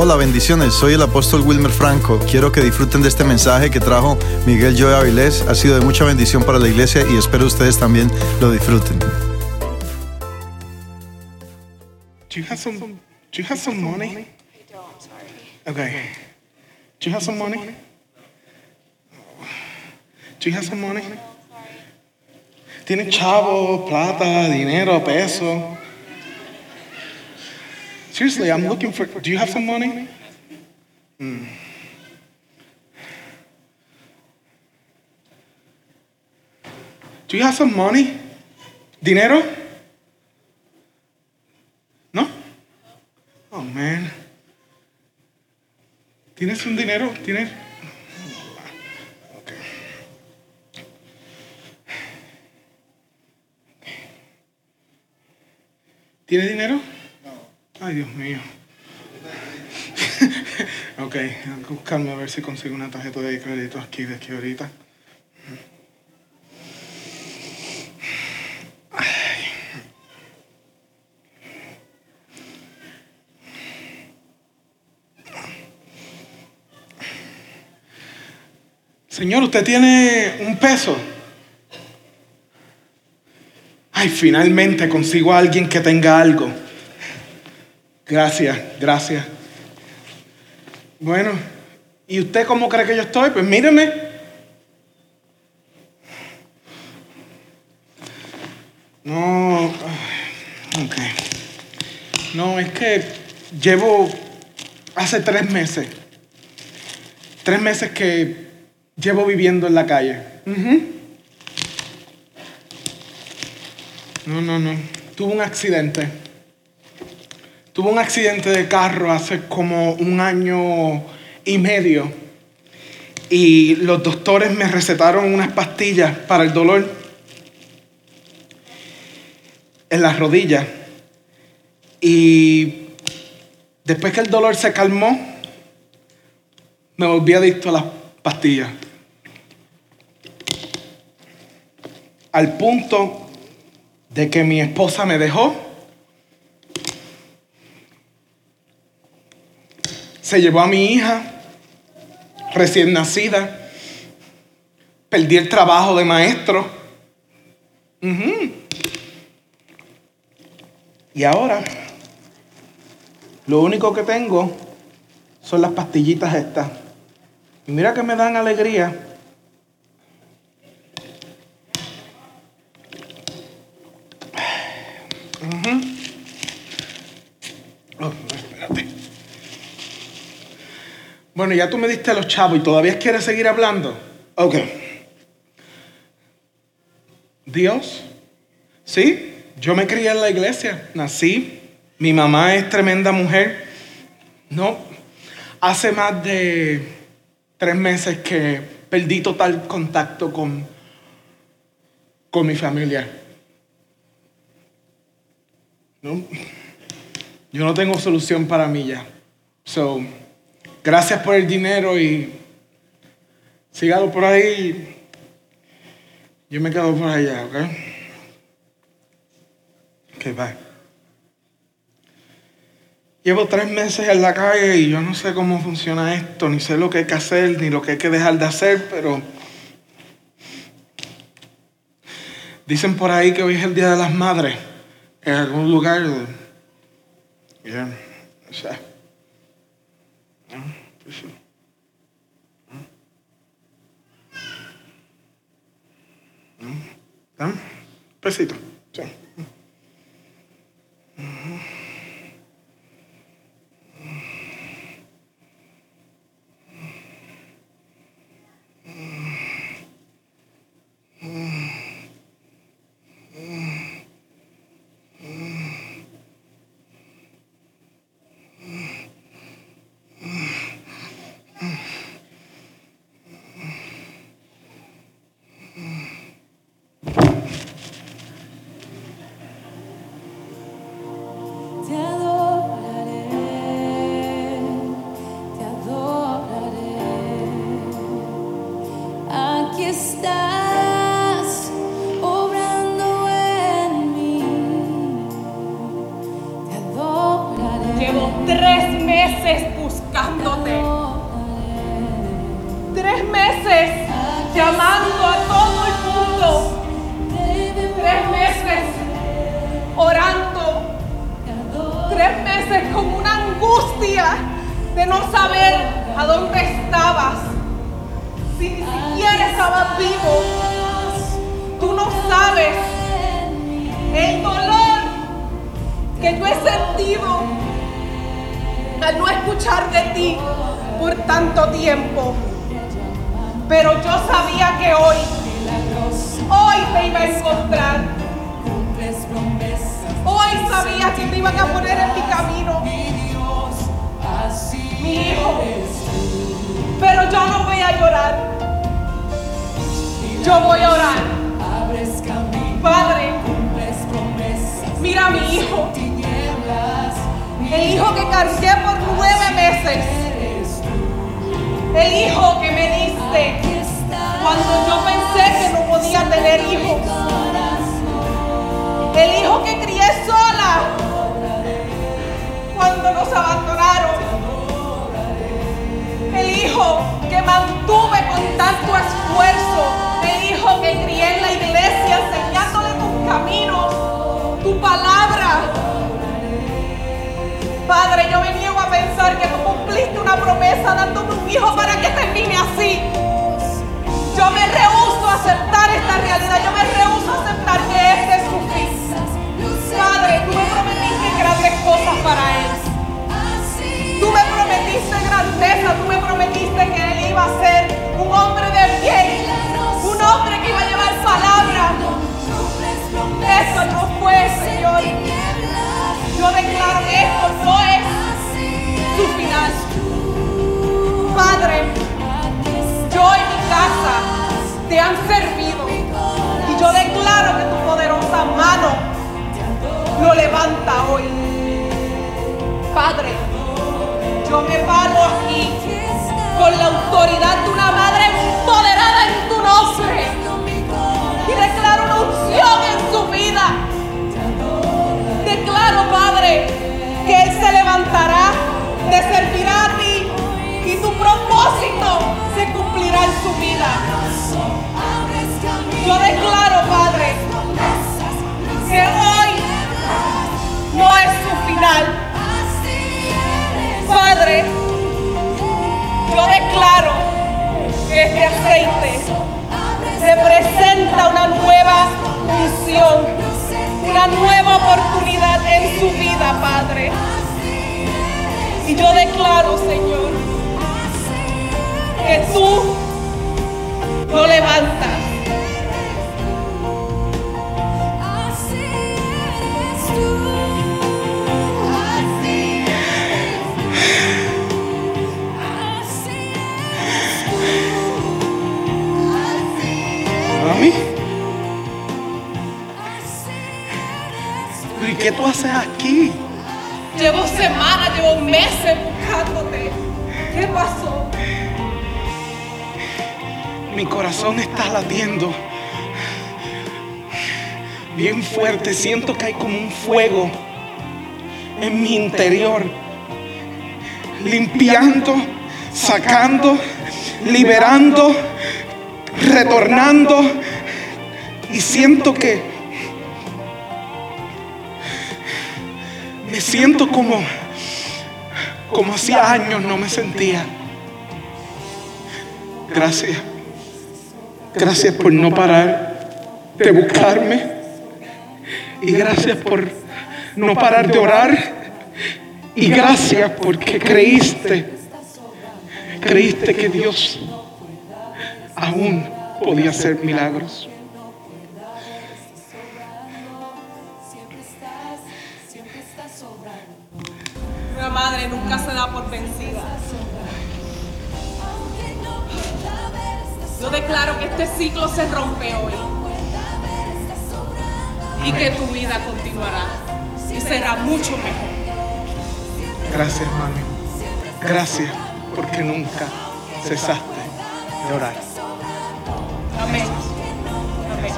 Hola, bendiciones. Soy el apóstol Wilmer Franco. Quiero que disfruten de este mensaje que trajo Miguel Joe Avilés. Ha sido de mucha bendición para la iglesia y espero ustedes también lo disfruten. Do you have some? Do you have some money? I don't, sorry. Okay. Do you have some money? Do you have some money? ¿Tienes chavo, plata, dinero, peso? Seriously, I'm looking for. Do you have some money? Hmm. Do you have some money? ¿Dinero? ¿No? Oh, man. ¿Tienes un dinero? ¿Tienes? Ok. ¿Tienes dinero? Ay, Dios mío. ok, tengo que buscarme a ver si consigo una tarjeta de crédito aquí, de aquí ahorita. Señor, usted tiene un peso. Ay, finalmente consigo a alguien que tenga algo. Gracias, gracias. Bueno, ¿y usted cómo cree que yo estoy? Pues míreme. No, ok. No, es que llevo hace tres meses. Tres meses que llevo viviendo en la calle. No, no, no. Tuve un accidente. Tuve un accidente de carro hace como un año y medio. Y los doctores me recetaron unas pastillas para el dolor en las rodillas. Y después que el dolor se calmó, me volví adicto a las pastillas. Al punto de que mi esposa me dejó, se llevó a mi hija recién nacida, perdí el trabajo de maestro. Y ahora, lo único que tengo son las pastillitas estas. Y mira que me dan alegría. Bueno, ya tú me diste los chavos y todavía quieres seguir hablando. Ok. Dios, sí, yo me crié en la iglesia, nací, mi mamá es tremenda mujer. No, hace más de tres meses que perdí total contacto con, con mi familia. No, yo no tengo solución para mí ya. So, gracias por el dinero y sígalo por ahí. Yo me quedo por allá, ¿ok? Ok, bye. Llevo tres meses en la calle y yo no sé cómo funciona esto, ni sé lo que hay que hacer, ni lo que hay que dejar de hacer, pero dicen por ahí que hoy es el Día de las Madres en algún lugar. Ya, o sea, ¿no? Pues sí. ¿No? Tres meses buscándote. Tres meses llamando a todo el mundo. Tres meses orando. Tres meses con una angustia de no saber a dónde estabas. Si ni siquiera estabas vivo. Tú no sabes el dolor que yo he sentido al no escuchar de ti por tanto tiempo. Pero yo sabía que hoy, hoy te iba a encontrar. Hoy sabía que te iban a poner en mi camino. Mi hijo. Pero yo no voy a llorar. Yo voy a orar. Padre, mira a mi hijo. El hijo que cargué por nueve meses. El hijo que me diste cuando yo pensé que no podía tener hijos. El hijo que crié sola cuando nos abandonaron. El hijo que mantuve pensar que tú cumpliste una promesa dándome un hijo para que termine así. Yo me rehuso a aceptar esta realidad. Yo me rehuso a aceptar que este es su fin. Padre, tú me prometiste grandes cosas para él. Tú me prometiste grandeza, tú me prometiste que él iba a ser un hombre de bien, un hombre que iba a llevar palabra. Eso no fue, Señor. Yo declaro que esto no es final. Padre, yo y mi casa te han servido y yo declaro que tu poderosa mano lo levanta hoy. Padre, yo me paro aquí con la autoridad de una madre una nueva oportunidad en su vida, Padre. Y yo declaro, Señor, que tú lo levantas. Qué tú haces aquí? Llevo semanas, llevo meses buscándote. ¿Qué pasó? Mi corazón está latiendo bien fuerte. Siento que hay como un fuego en mi interior. Limpiando, sacando, liberando, retornando. Y siento que siento como como hacía años no me sentía. Gracias. Gracias por no parar de buscarme. Y gracias por no parar de orar. Y gracias porque creíste. Creíste que Dios aún podía hacer milagros. Madre nunca se da por vencida. Yo declaro que este ciclo se rompe hoy. Y que tu vida continuará. Y será mucho mejor. Gracias, mami. Gracias porque nunca cesaste de orar. Amén. Amén.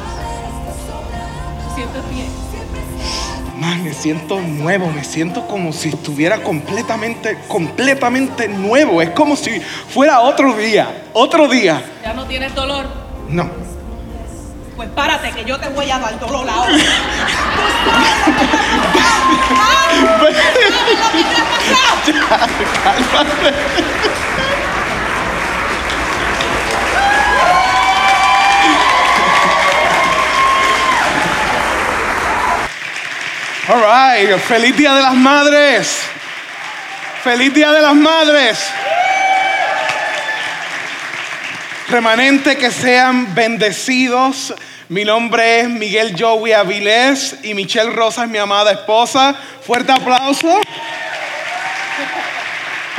¿Sientes bien? Man, me siento nuevo, me siento como si estuviera completamente, completamente nuevo. Es como si fuera otro día, otro día. ¿Ya no tienes dolor? No. Pues párate, que yo te voy a dar dolor ahora. ¿Tú sabes lo que te ha pasado? ¿Sabes lo que te ha pasado? All right, feliz día de las madres. Feliz día de las madres. Remanente que sean bendecidos. Mi nombre es Miguel Joey Avilés y Michelle Rosa es mi amada esposa. Fuerte aplauso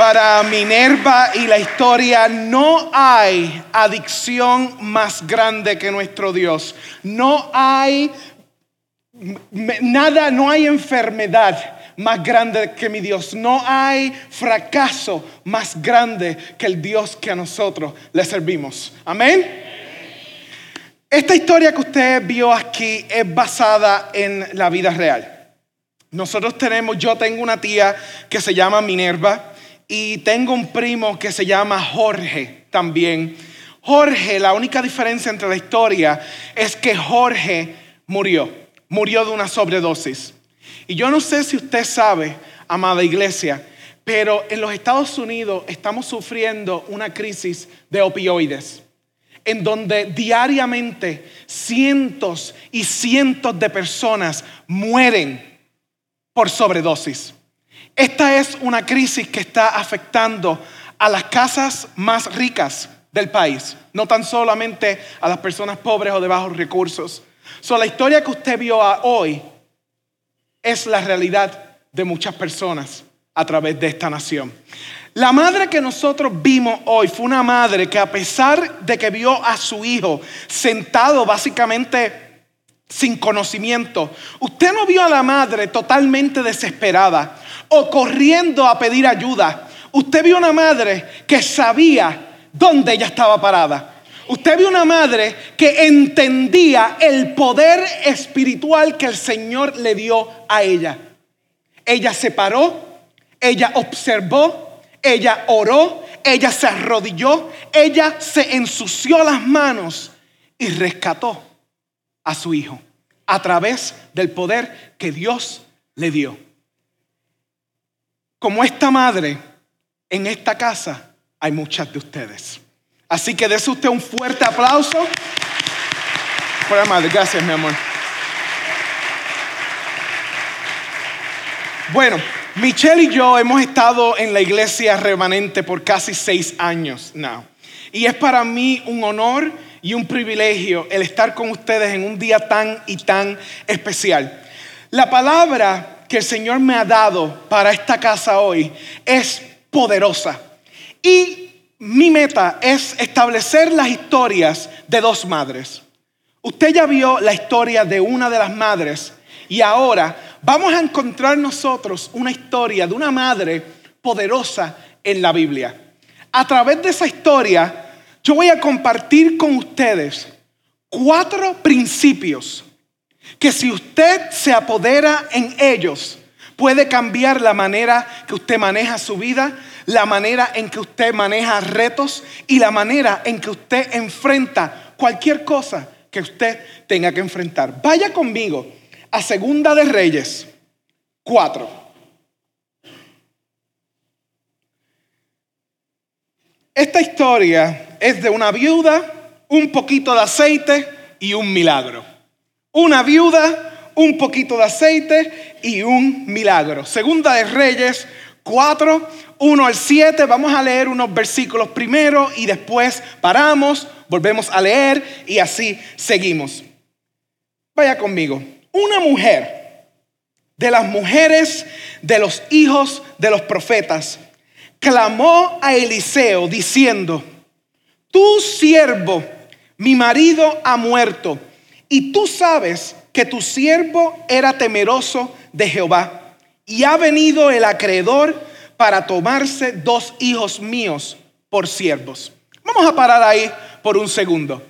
para Minerva y la historia. No hay adicción más grande que nuestro Dios. No hay nada, no hay enfermedad más grande que mi Dios. No hay fracaso más grande que el Dios que a nosotros le servimos. Amén. Esta historia que usted vio aquí es basada en la vida real. Nosotros tenemos, yo tengo una tía que se llama Minerva y tengo un primo que se llama Jorge también. Jorge, la única diferencia entre la historia es que Jorge murió, murió de una sobredosis. Y yo no sé si usted sabe, amada iglesia, pero en los Estados Unidos estamos sufriendo una crisis de opioides en donde diariamente cientos y cientos de personas mueren por sobredosis. Esta es una crisis que está afectando a las casas más ricas del país, no tan solamente a las personas pobres o de bajos recursos. So, la historia que usted vio a- hoy es la realidad de muchas personas a través de esta nación. La madre que nosotros vimos hoy fue una madre que a pesar de que vio a su hijo sentado básicamente sin conocimiento, usted no vio a la madre totalmente desesperada o corriendo a pedir ayuda. Usted vio una madre que sabía dónde ella estaba parada. Usted vio una madre que entendía el poder espiritual que el Señor le dio a ella. Ella se paró, ella observó, ella oró, ella se arrodilló, ella se ensució las manos y rescató a su hijo a través del poder que Dios le dio. Como esta madre, en esta casa hay muchas de ustedes. Así que dése usted un fuerte aplauso. Gracias mi amor. Bueno, Michelle y yo hemos estado en la iglesia remanente por casi seis años now. Y es para mí un honor y un privilegio el estar con ustedes en un día tan y tan especial. La palabra que el Señor me ha dado para esta casa hoy es poderosa. Y mi meta es establecer las historias de dos madres. Usted ya vio la historia de una de las madres y ahora vamos a encontrar nosotros una historia de una madre poderosa en la Biblia. A través de esa historia yo voy a compartir con ustedes cuatro principios que si usted se apodera en ellos, puede cambiar la manera que usted maneja su vida, la manera en que usted maneja retos y la manera en que usted enfrenta cualquier cosa que usted tenga que enfrentar. Vaya conmigo a Segunda de Reyes 4. Esta historia es de una viuda, un poquito de aceite y un milagro. Una viuda, un poquito de aceite y un milagro. Segunda de Reyes 4, 1 al 7. Vamos a leer unos versículos primero y después paramos, volvemos a leer y así seguimos. Vaya conmigo. Una mujer de las mujeres de los hijos de los profetas clamó a Eliseo diciendo, tu siervo, mi marido ha muerto, y tú sabes que tu siervo era temeroso de Jehová, y ha venido el acreedor para tomarse dos hijos míos por siervos. Vamos a parar ahí por un segundo.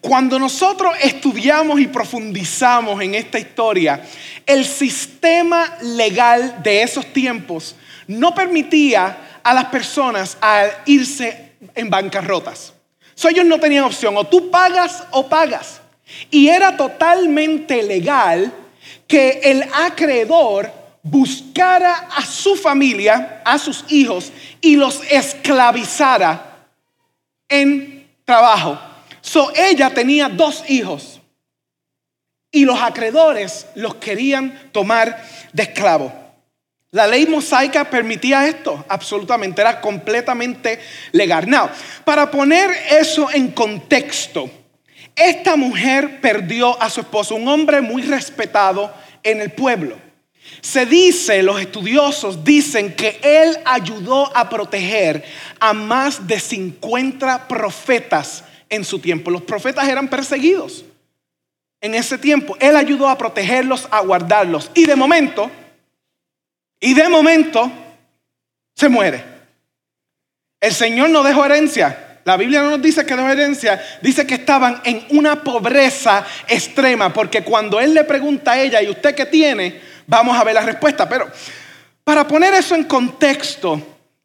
Cuando nosotros estudiamos y profundizamos en esta historia, el sistema legal de esos tiempos no permitía a las personas irse en bancarrotas. So, ellos no tenían opción, o tú pagas o pagas. Y era totalmente legal que el acreedor buscara a su familia, a sus hijos, y los esclavizara en trabajo. So ella tenía dos hijos y los acreedores los querían tomar de esclavo. La ley mosaica permitía esto, absolutamente, era completamente legal. Now, para poner eso en contexto, esta mujer perdió a su esposo, un hombre muy respetado en el pueblo. Se dice, los estudiosos dicen que él ayudó a proteger a más de 50 profetas en su tiempo. Los profetas eran perseguidos en ese tiempo. Él ayudó a protegerlos, a guardarlos. Y de momento, y de momento, se muere. El Señor no dejó herencia. La Biblia no nos dice que dejó herencia, dice que estaban en una pobreza extrema, porque cuando Él le pregunta a ella, ¿y usted qué tiene? Vamos a ver la respuesta. Pero para poner eso en contexto,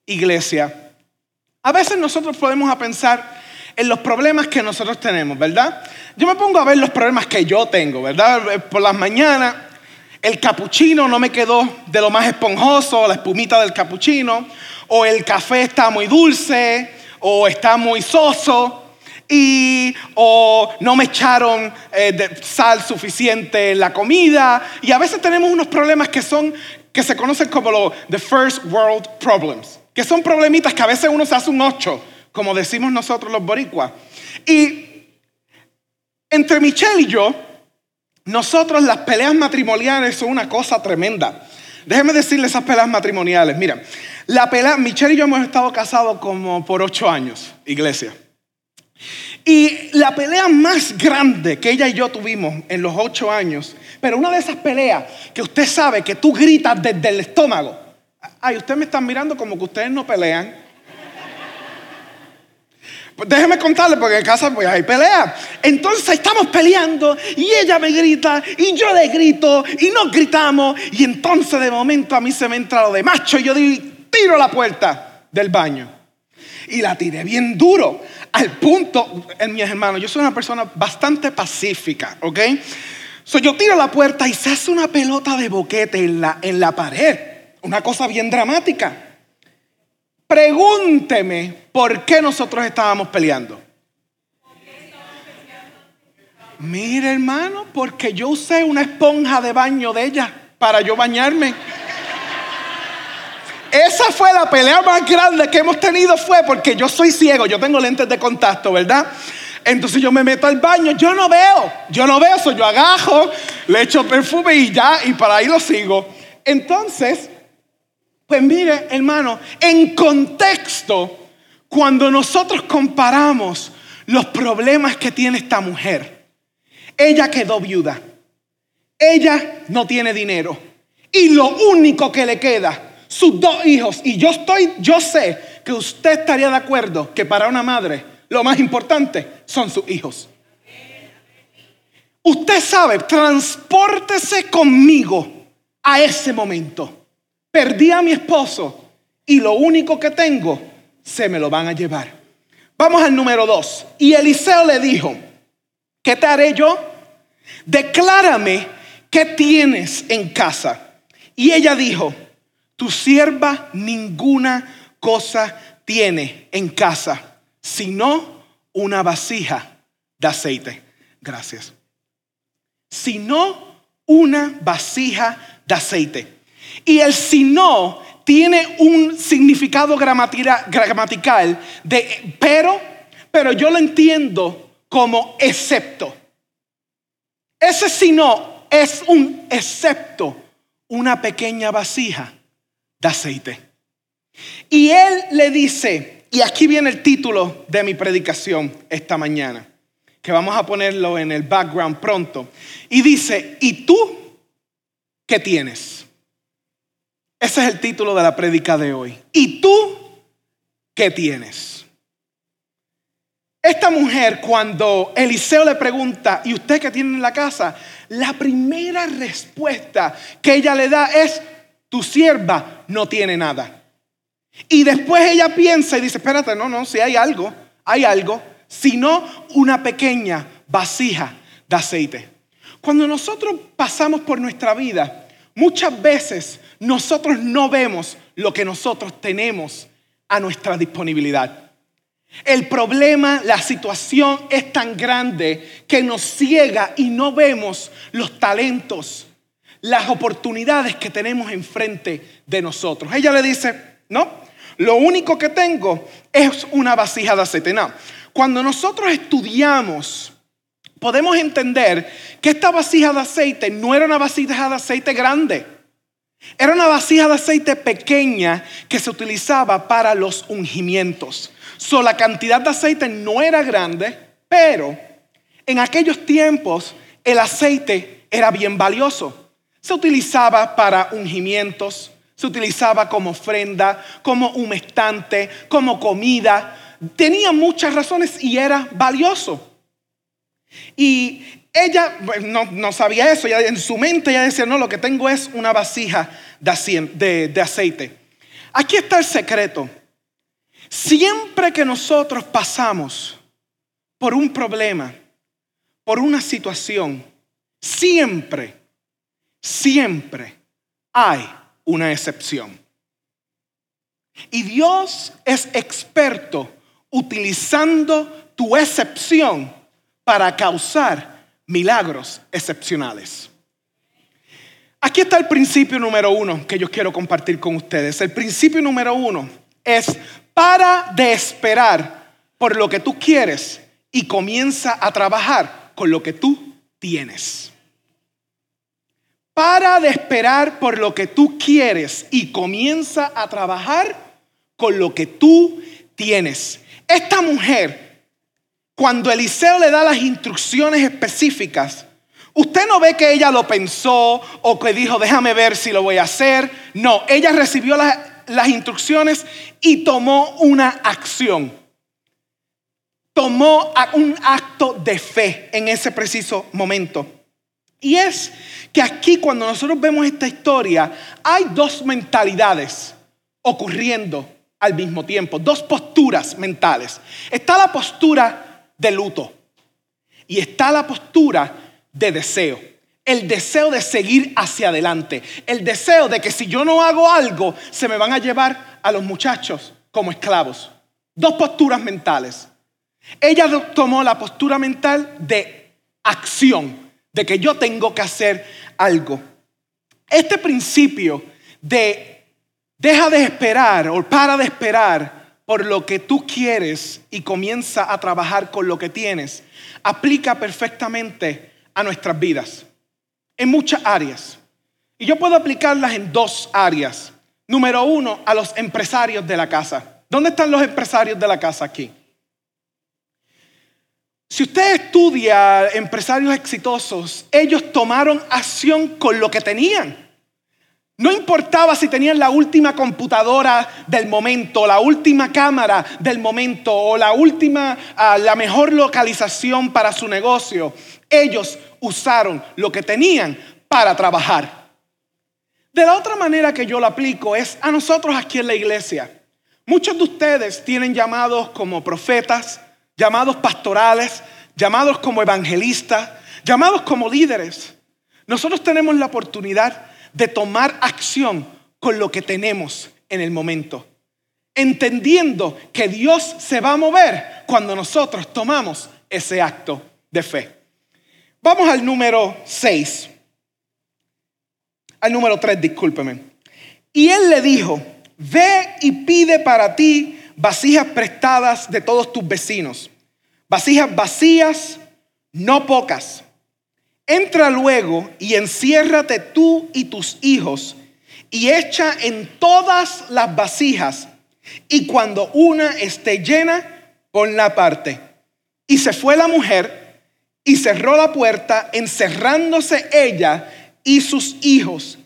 iglesia, a veces nosotros podemos pensar, en los problemas que nosotros tenemos, ¿verdad? Yo me pongo a ver los problemas que yo tengo, ¿verdad? Por las mañanas, el capuchino no me quedó de lo más esponjoso, la espumita del capuchino, o el café está muy dulce, o está muy soso, y o no me echaron eh, sal suficiente en la comida, y a veces tenemos unos problemas que son que se conocen como los the first world problems, que son problemitas que a veces uno se hace un ocho como decimos nosotros los boricuas. Y entre Michelle y yo, nosotros las peleas matrimoniales son una cosa tremenda. Déjenme decirles esas peleas matrimoniales. Mira, la pelea, Michelle y yo hemos estado casados como por ocho años, iglesia. Y la pelea más grande que ella y yo tuvimos en los ocho años, pero una de esas peleas que usted sabe que tú gritas desde el estómago. Ay, ustedes me están mirando como que ustedes no pelean. Pues déjeme contarle porque en casa pues hay pelea. Entonces estamos peleando y ella me grita y yo le grito y nos gritamos y entonces de momento a mí se me entra lo de macho y yo tiro la puerta del baño. Y la tiré bien duro, al punto, en mis hermanos, yo soy una persona bastante pacífica, ¿ok? So, yo tiro la puerta y se hace una pelota de boquete en la, en la pared, una cosa bien dramática. Pregúnteme por qué nosotros estábamos peleando. Mire hermano, porque yo usé una esponja de baño de ella para yo bañarme. Esa fue la pelea más grande que hemos tenido fue porque yo soy ciego, yo tengo lentes de contacto, ¿verdad? Entonces yo me meto al baño, yo no veo, yo no veo, eso yo agajo, le echo perfume y ya, y para ahí lo sigo. Entonces, pues mire, hermano, en contexto, cuando nosotros comparamos los problemas que tiene esta mujer, ella quedó viuda, ella no tiene dinero y lo único que le queda, sus dos hijos, y yo estoy, yo sé que usted estaría de acuerdo que para una madre lo más importante son sus hijos. Usted sabe, transpórtese conmigo a ese momento. Perdí a mi esposo y lo único que tengo se me lo van a llevar. Vamos al número dos. Y Eliseo le dijo, ¿qué te haré yo? Declárame qué tienes en casa. Y ella dijo, tu sierva ninguna cosa tiene en casa, sino una vasija de aceite. Gracias. Sino una vasija de aceite. Y el si no tiene un significado gramatical de pero, pero yo lo entiendo como excepto. Ese si no es un excepto, una pequeña vasija de aceite. Y él le dice, y aquí viene el título de mi predicación esta mañana, que vamos a ponerlo en el background pronto. Y dice, ¿y tú qué tienes? Ese es el título de la prédica de hoy. ¿Y tú qué tienes? Esta mujer, cuando Eliseo le pregunta, ¿y usted qué tiene en la casa? La primera respuesta que ella le da es, tu sierva no tiene nada. Y después ella piensa y dice, espérate, no, no, si hay algo, hay algo, sino una pequeña vasija de aceite. Cuando nosotros pasamos por nuestra vida, muchas veces nosotros no vemos lo que nosotros tenemos a nuestra disponibilidad. El problema, la situación es tan grande que nos ciega y no vemos los talentos, las oportunidades que tenemos enfrente de nosotros. Ella le dice, no, lo único que tengo es una vasija de aceite. No, cuando nosotros estudiamos, podemos entender que esta vasija de aceite no era una vasija de aceite grande. Era una vasija de aceite pequeña que se utilizaba para los ungimientos. So, la cantidad de aceite no era grande, pero en aquellos tiempos el aceite era bien valioso. Se utilizaba para ungimientos, se utilizaba como ofrenda, como humectante, como comida. Tenía muchas razones y era valioso. Y ella no, sabía eso, en su mente ella decía, no, lo que tengo es una vasija de aceite. Aquí está el secreto. Siempre que nosotros pasamos por un problema, por una situación, siempre, siempre hay una excepción. Y Dios es experto utilizando tu excepción para causar milagros excepcionales. Aquí está el principio número uno que yo quiero compartir con ustedes. El principio número uno es para de esperar por lo que tú quieres y comienza a trabajar con lo que tú tienes. Para de esperar por lo que tú quieres y comienza a trabajar con lo que tú tienes. Esta mujer, cuando Eliseo le da las instrucciones específicas, usted no ve que ella lo pensó o que dijo, déjame ver si lo voy a hacer. No, ella recibió las instrucciones y tomó una acción. Tomó un acto de fe en ese preciso momento. Y es que aquí cuando nosotros vemos esta historia, hay dos mentalidades ocurriendo al mismo tiempo, dos posturas mentales. Está la postura de luto y está la postura de deseo el deseo de seguir hacia adelante, el deseo de que si yo no hago algo, se me van a llevar a los muchachos como esclavos. Dos posturas mentales. Ella tomó la postura mental de acción, de que yo tengo que hacer algo. Este principio de deja de esperar o para de esperar por lo que tú quieres y comienza a trabajar con lo que tienes, aplica perfectamente a nuestras vidas en muchas áreas. Y yo puedo aplicarlas en dos áreas. Número uno, a los empresarios de la casa. ¿Dónde están los empresarios de la casa aquí? Si usted estudia empresarios exitosos, ellos tomaron acción con lo que tenían. No importaba si tenían la última computadora del momento, la última cámara del momento o la última, ah, la mejor localización para su negocio. Ellos usaron lo que tenían para trabajar. De la otra manera que yo lo aplico es a nosotros aquí en la iglesia. Muchos de ustedes tienen llamados como profetas, llamados pastorales, llamados como evangelistas, llamados como líderes. Nosotros tenemos la oportunidad de tomar acción con lo que tenemos en el momento, entendiendo que Dios se va a mover cuando nosotros tomamos ese acto de fe. Vamos al número 6. Al número 3, discúlpeme. Y él le dijo, ve y pide para ti vasijas prestadas de todos tus vecinos. Vasijas vacías, no pocas. Entra luego y enciérrate tú y tus hijos y echa en todas las vasijas. Y cuando una esté llena, ponla aparte. Y se fue la mujer y cerró la puerta, encerrándose ella y sus hijos.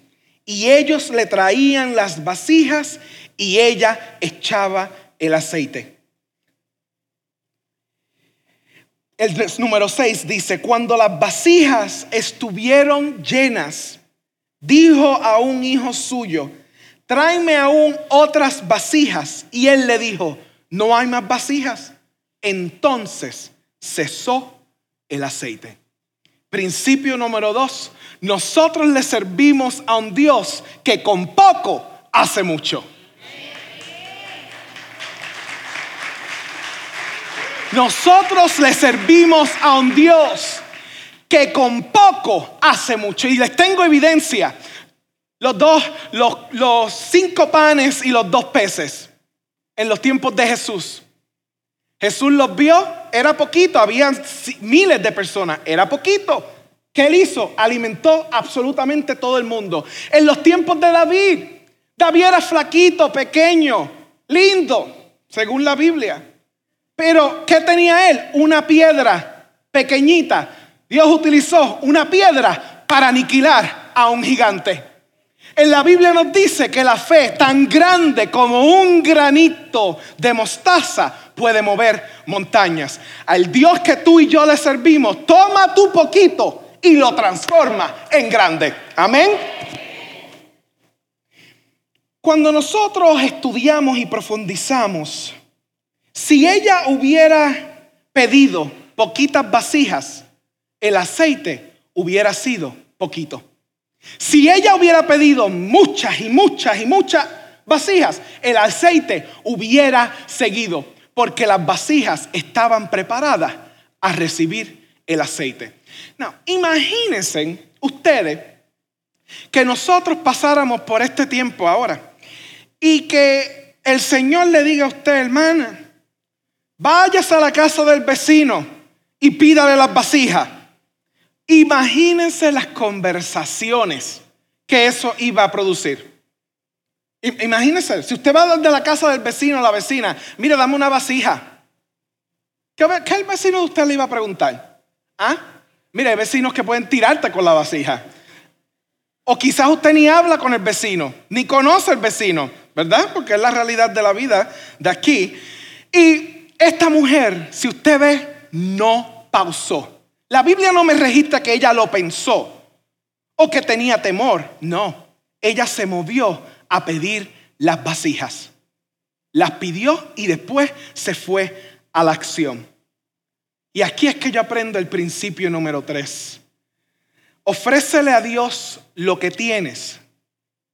Y ellos le traían las vasijas y ella echaba el aceite. el número 6 dice, cuando las vasijas estuvieron llenas, dijo a un hijo suyo, tráeme aún otras vasijas. Y él le dijo, no hay más vasijas. Entonces cesó el aceite. Principio número dos, nosotros le servimos a un Dios que con poco hace mucho. Nosotros le servimos a un Dios que con poco hace mucho. Y les tengo evidencia. Los dos, los, cinco panes y los dos peces en los tiempos de Jesús. Jesús los vio, era poquito, había miles de personas, era poquito. ¿Qué él hizo? Alimentó absolutamente todo el mundo. En los tiempos de David, David era flaquito, pequeño, lindo, según la Biblia. Pero, ¿qué tenía él? Una piedra pequeñita. Dios utilizó una piedra para aniquilar a un gigante. En la Biblia nos dice que la fe tan grande como un granito de mostaza puede mover montañas. Al Dios que tú y yo le servimos, toma tu poquito y lo transforma en grande. Amén. Cuando nosotros estudiamos y profundizamos, si ella hubiera pedido poquitas vasijas, el aceite hubiera sido poquito. Si ella hubiera pedido muchas y muchas y muchas vasijas, el aceite hubiera seguido, porque las vasijas estaban preparadas a recibir el aceite. No, imagínense ustedes que nosotros pasáramos por este tiempo ahora y que el Señor le diga a usted, hermana, váyase a la casa del vecino y pídale las vasijas. Imagínense las conversaciones que eso iba a producir. Imagínense, si usted va de la casa del vecino a la vecina, mire, dame una vasija. ¿Qué, el vecino de usted le iba a preguntar? ¿Ah? Mire, hay vecinos que pueden tirarte con la vasija. O quizás usted ni habla con el vecino, ni conoce al vecino, ¿verdad? Porque es la realidad de la vida de aquí. Y esta mujer, si usted ve, no pausó. La Biblia no me registra que ella lo pensó o que tenía temor. No, ella se movió a pedir las vasijas. Las pidió y después se fue a la acción. Y aquí es que yo aprendo el principio número tres. Ofrécele a Dios lo que tienes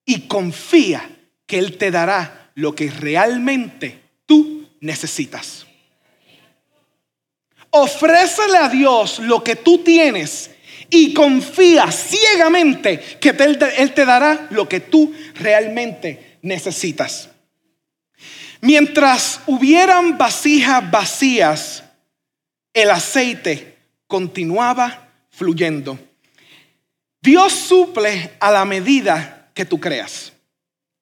y confía que Él te dará lo que realmente tú necesitas. Ofrécele a Dios lo que tú tienes y confía ciegamente que él, te dará lo que tú realmente necesitas. Mientras hubieran vasijas vacías, el aceite continuaba fluyendo. Dios suple a la medida que tú creas.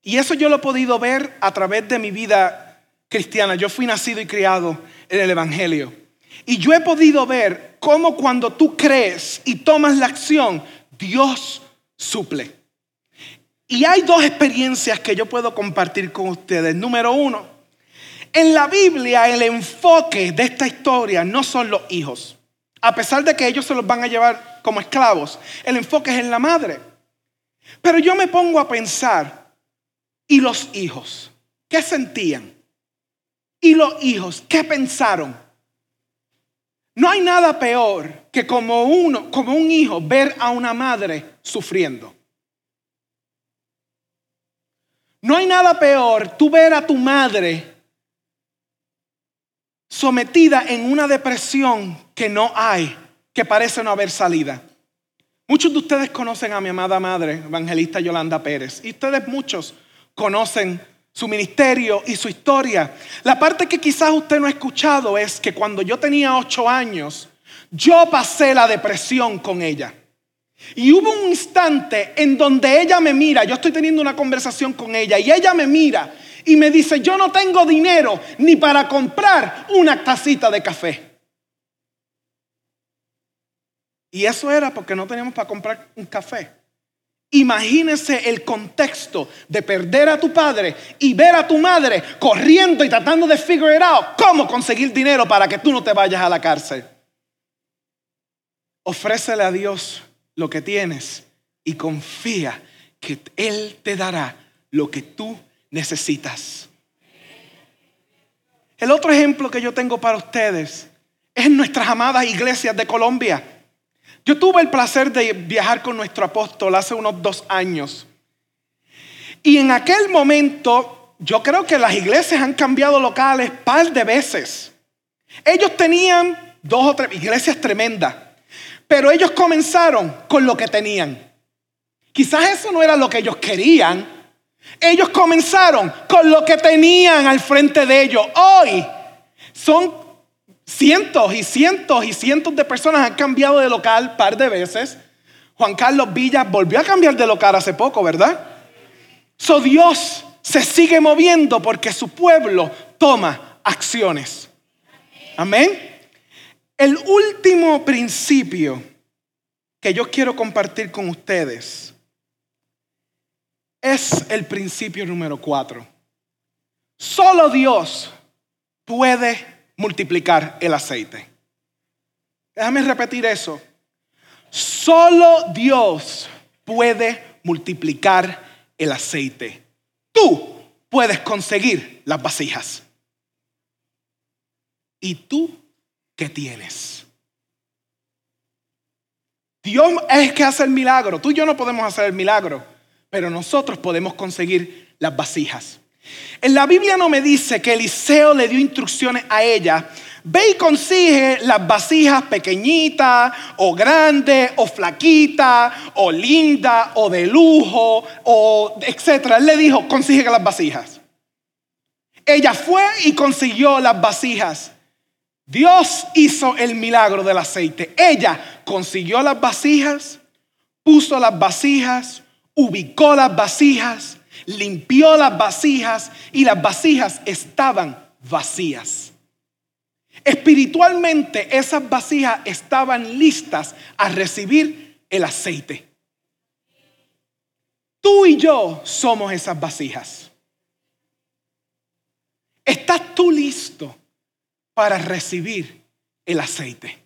Y eso yo lo he podido ver a través de mi vida cristiana. Yo fui nacido y criado en el Evangelio. Y yo he podido ver cómo cuando tú crees y tomas la acción, Dios suple. Y hay dos experiencias que yo puedo compartir con ustedes. Número uno, en la Biblia el enfoque de esta historia no son los hijos. A pesar de que ellos se los van a llevar como esclavos, el enfoque es en la madre. Pero yo me pongo a pensar, ¿y los hijos? ¿Qué sentían? ¿Y los hijos? ¿Qué pensaron? No hay nada peor que como uno, como un hijo, ver a una madre sufriendo. No hay nada peor tú ver a tu madre sometida en una depresión que no hay, que parece no haber salida. Muchos de ustedes conocen a mi amada madre, evangelista Yolanda Pérez, y ustedes muchos conocen su ministerio y su historia. La parte que quizás usted no ha escuchado es que cuando yo tenía ocho años, yo pasé la depresión con ella. Y hubo un instante en donde ella me mira, yo estoy teniendo una conversación con ella y ella me mira y me dice, yo no tengo dinero ni para comprar una tacita de café. Y eso era porque no teníamos para comprar un café. Imagínese el contexto de perder a tu padre y ver a tu madre corriendo y tratando de figure out cómo conseguir dinero para que tú no te vayas a la cárcel. Ofrécele a Dios lo que tienes y confía que Él te dará lo que tú necesitas. El otro ejemplo que yo tengo para ustedes es nuestras amadas iglesias de Colombia. Yo tuve el placer de viajar con nuestro apóstol hace unos dos años. Y en aquel momento, yo creo que las iglesias han cambiado locales par de veces. Ellos tenían dos o tres iglesias tremendas, pero ellos comenzaron con lo que tenían. Quizás eso no era lo que ellos querían. Ellos comenzaron con lo que tenían al frente de ellos. Hoy son cientos y cientos y cientos de personas han cambiado de local par de veces. Juan Carlos Villa volvió a cambiar de local hace poco, ¿verdad? So Dios se sigue moviendo porque su pueblo toma acciones. Amén. El último principio que yo quiero compartir con ustedes es el principio número cuatro. Solo Dios puede multiplicar el aceite. Déjame repetir eso. Solo Dios puede multiplicar el aceite. Tú puedes conseguir las vasijas. ¿Y tú qué tienes? Dios es que hace el milagro. Tú y yo no podemos hacer el milagro, pero nosotros podemos conseguir las vasijas. En la Biblia no me dice que Eliseo le dio instrucciones a ella. Ve y consigue las vasijas pequeñitas o grandes o flaquitas o lindas o de lujo o etcétera. Él le dijo, consigue las vasijas. Ella fue y consiguió las vasijas. Dios hizo el milagro del aceite. Ella consiguió las vasijas, puso las vasijas, ubicó las vasijas, limpió las vasijas y las vasijas estaban vacías. Espiritualmente esas vasijas estaban listas a recibir el aceite. Tú y yo somos esas vasijas. ¿Estás tú listo para recibir el aceite?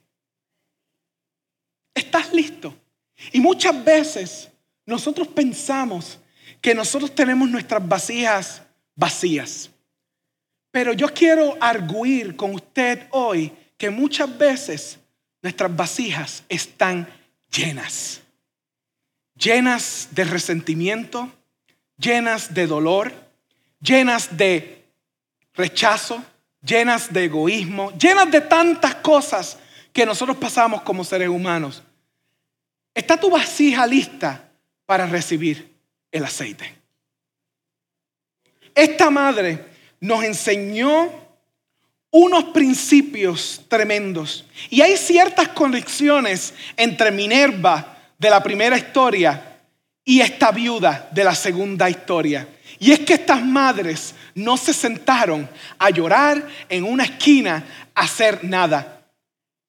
¿Estás listo? Y muchas veces nosotros pensamos que nosotros tenemos nuestras vasijas vacías. Pero yo quiero arguir con usted hoy que muchas veces nuestras vasijas están llenas. Llenas de resentimiento, llenas de dolor, llenas de rechazo, llenas de egoísmo, llenas de tantas cosas que nosotros pasamos como seres humanos. ¿Está tu vasija lista para recibir el aceite. Esta madre nos enseñó unos principios tremendos. Y hay ciertas conexiones entre Minerva de la primera historia y esta viuda de la segunda historia. Y es que estas madres no se sentaron a llorar en una esquina a hacer nada.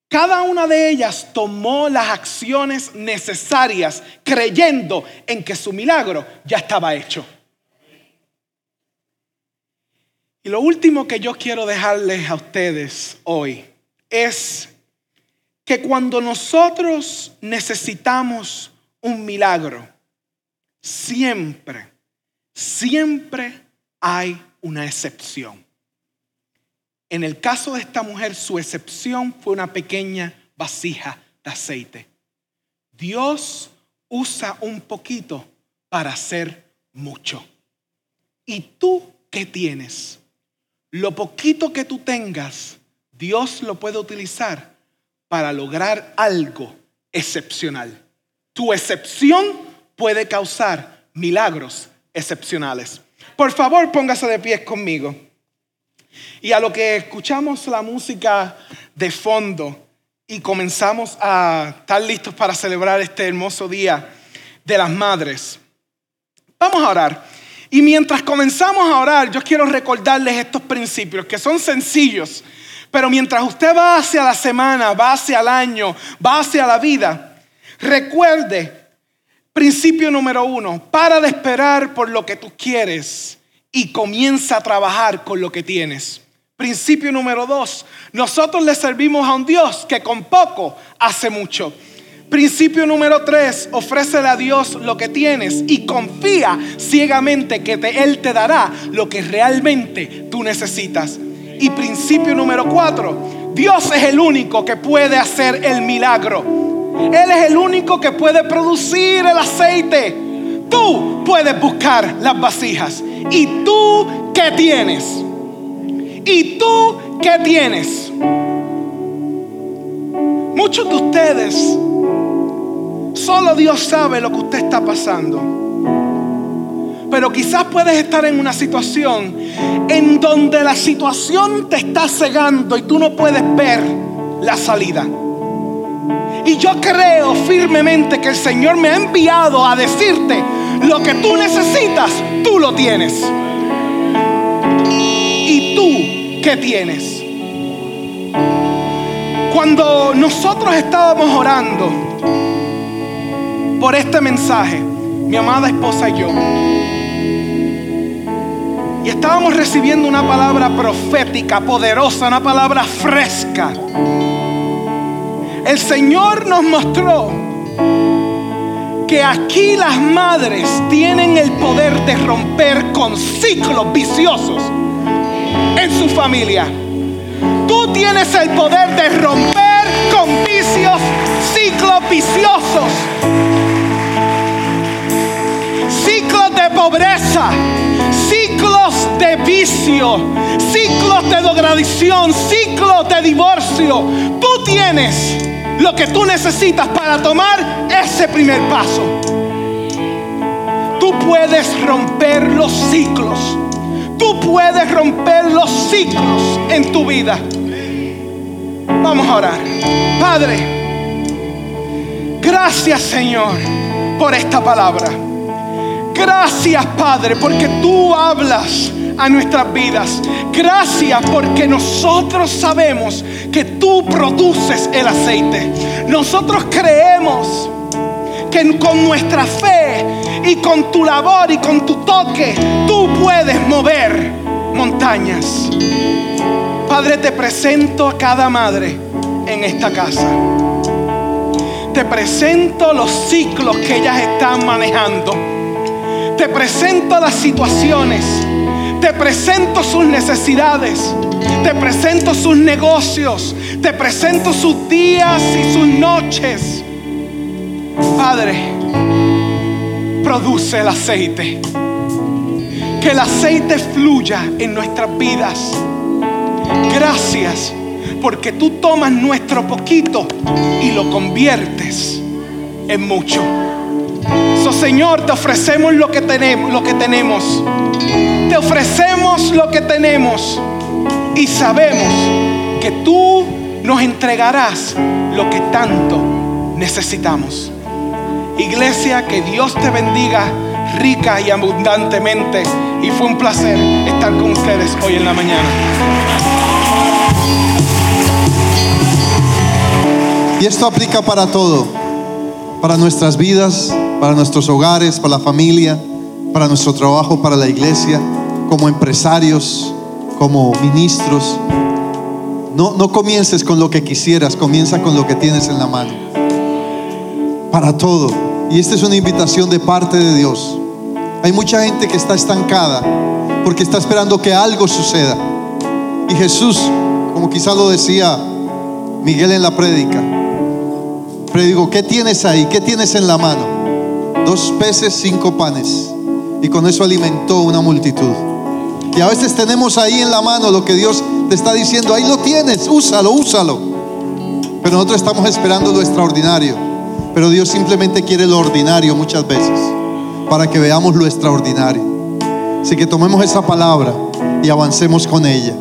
Cada una de ellas tomó las acciones necesarias creyendo en que su milagro ya estaba hecho. Y lo último que yo quiero dejarles a ustedes hoy es que cuando nosotros necesitamos un milagro, siempre, siempre hay una excepción. En el caso de esta mujer, su excepción fue una pequeña vasija de aceite. Dios usa un poquito para hacer mucho. ¿Y tú qué tienes? Lo poquito que tú tengas, Dios lo puede utilizar para lograr algo excepcional. Tu excepción puede causar milagros excepcionales. Por favor, póngase de pie conmigo. Y a lo que escuchamos la música de fondo y comenzamos a estar listos para celebrar este hermoso día de las madres, vamos a orar. Y mientras comenzamos a orar, yo quiero recordarles estos principios que son sencillos, pero mientras usted va hacia la semana, va hacia el año, va hacia la vida, recuerde, principio número uno, para de esperar por lo que tú quieres y comienza a trabajar con lo que tienes. Principio número dos, nosotros le servimos a un Dios que con poco hace mucho. Principio número tres, ofrécele a Dios lo que tienes y confía ciegamente que te- Él te dará lo que realmente tú necesitas. Y principio número cuatro, Dios es el único que puede hacer el milagro. Él es el único que puede producir el aceite. Tú puedes buscar las vasijas. ¿Y tú qué tienes? ¿Y tú qué tienes? Muchos de ustedes, solo Dios sabe lo que usted está pasando. Pero quizás puedes estar en una situación en donde la situación te está cegando y tú no puedes ver la salida. Y yo creo firmemente que el Señor me ha enviado a decirte lo que tú necesitas, tú lo tienes. ¿Y tú qué tienes? Cuando nosotros estábamos orando por este mensaje, mi amada esposa y yo, y estábamos recibiendo una palabra profética, poderosa, una palabra fresca. El Señor nos mostró que aquí las madres tienen el poder de romper con ciclos viciosos en su familia. Tú tienes el poder de romper con vicios, ciclos viciosos, ciclos de pobreza, ciclos de vicio, ciclos de drogadicción, ciclos de divorcio. Tú tienes lo que tú necesitas para tomar ese primer paso. Tú puedes romper los ciclos. Tú puedes romper los ciclos en tu vida. Vamos a orar. Padre, gracias Señor por esta palabra. Gracias Padre porque tú hablas a nuestras vidas. Gracias porque nosotros sabemos que tú produces el aceite. Nosotros creemos que con nuestra fe y con tu labor y con tu toque tú puedes mover montañas. Padre, te presento a cada madre en esta casa. Te presento los ciclos que ellas están manejando. Te presento las situaciones. Te presento sus necesidades. Te presento sus negocios. Te presento sus días y sus noches. Padre, produce el aceite. Que el aceite fluya en nuestras vidas. Gracias porque tú tomas nuestro poquito y lo conviertes en mucho. So, Señor, te ofrecemos lo que tenemos, lo que tenemos. Te ofrecemos lo que tenemos y sabemos que tú nos entregarás lo que tanto necesitamos. Iglesia, que Dios te bendiga rica y abundantemente. Y fue un placer estar con ustedes hoy en la mañana. Y esto aplica para todo, para nuestras vidas, para nuestros hogares, para la familia, para nuestro trabajo, para la iglesia, como empresarios, como ministros. No, no comiences con lo que quisieras, comienza con lo que tienes en la mano. Para todo. Y esta es una invitación de parte de Dios. Hay mucha gente que está estancada porque está esperando que algo suceda. Y Jesús, como quizá lo decía Miguel en la prédica, predigo, ¿qué tienes ahí? ¿Qué tienes en la mano? Dos peces, cinco panes. Y con eso alimentó una multitud. Y a veces tenemos ahí en la mano lo que Dios te está diciendo, ahí lo tienes, úsalo, úsalo. Pero nosotros estamos esperando lo extraordinario. Pero Dios simplemente quiere lo ordinario muchas veces para que veamos lo extraordinario. Así que tomemos esa palabra y avancemos con ella.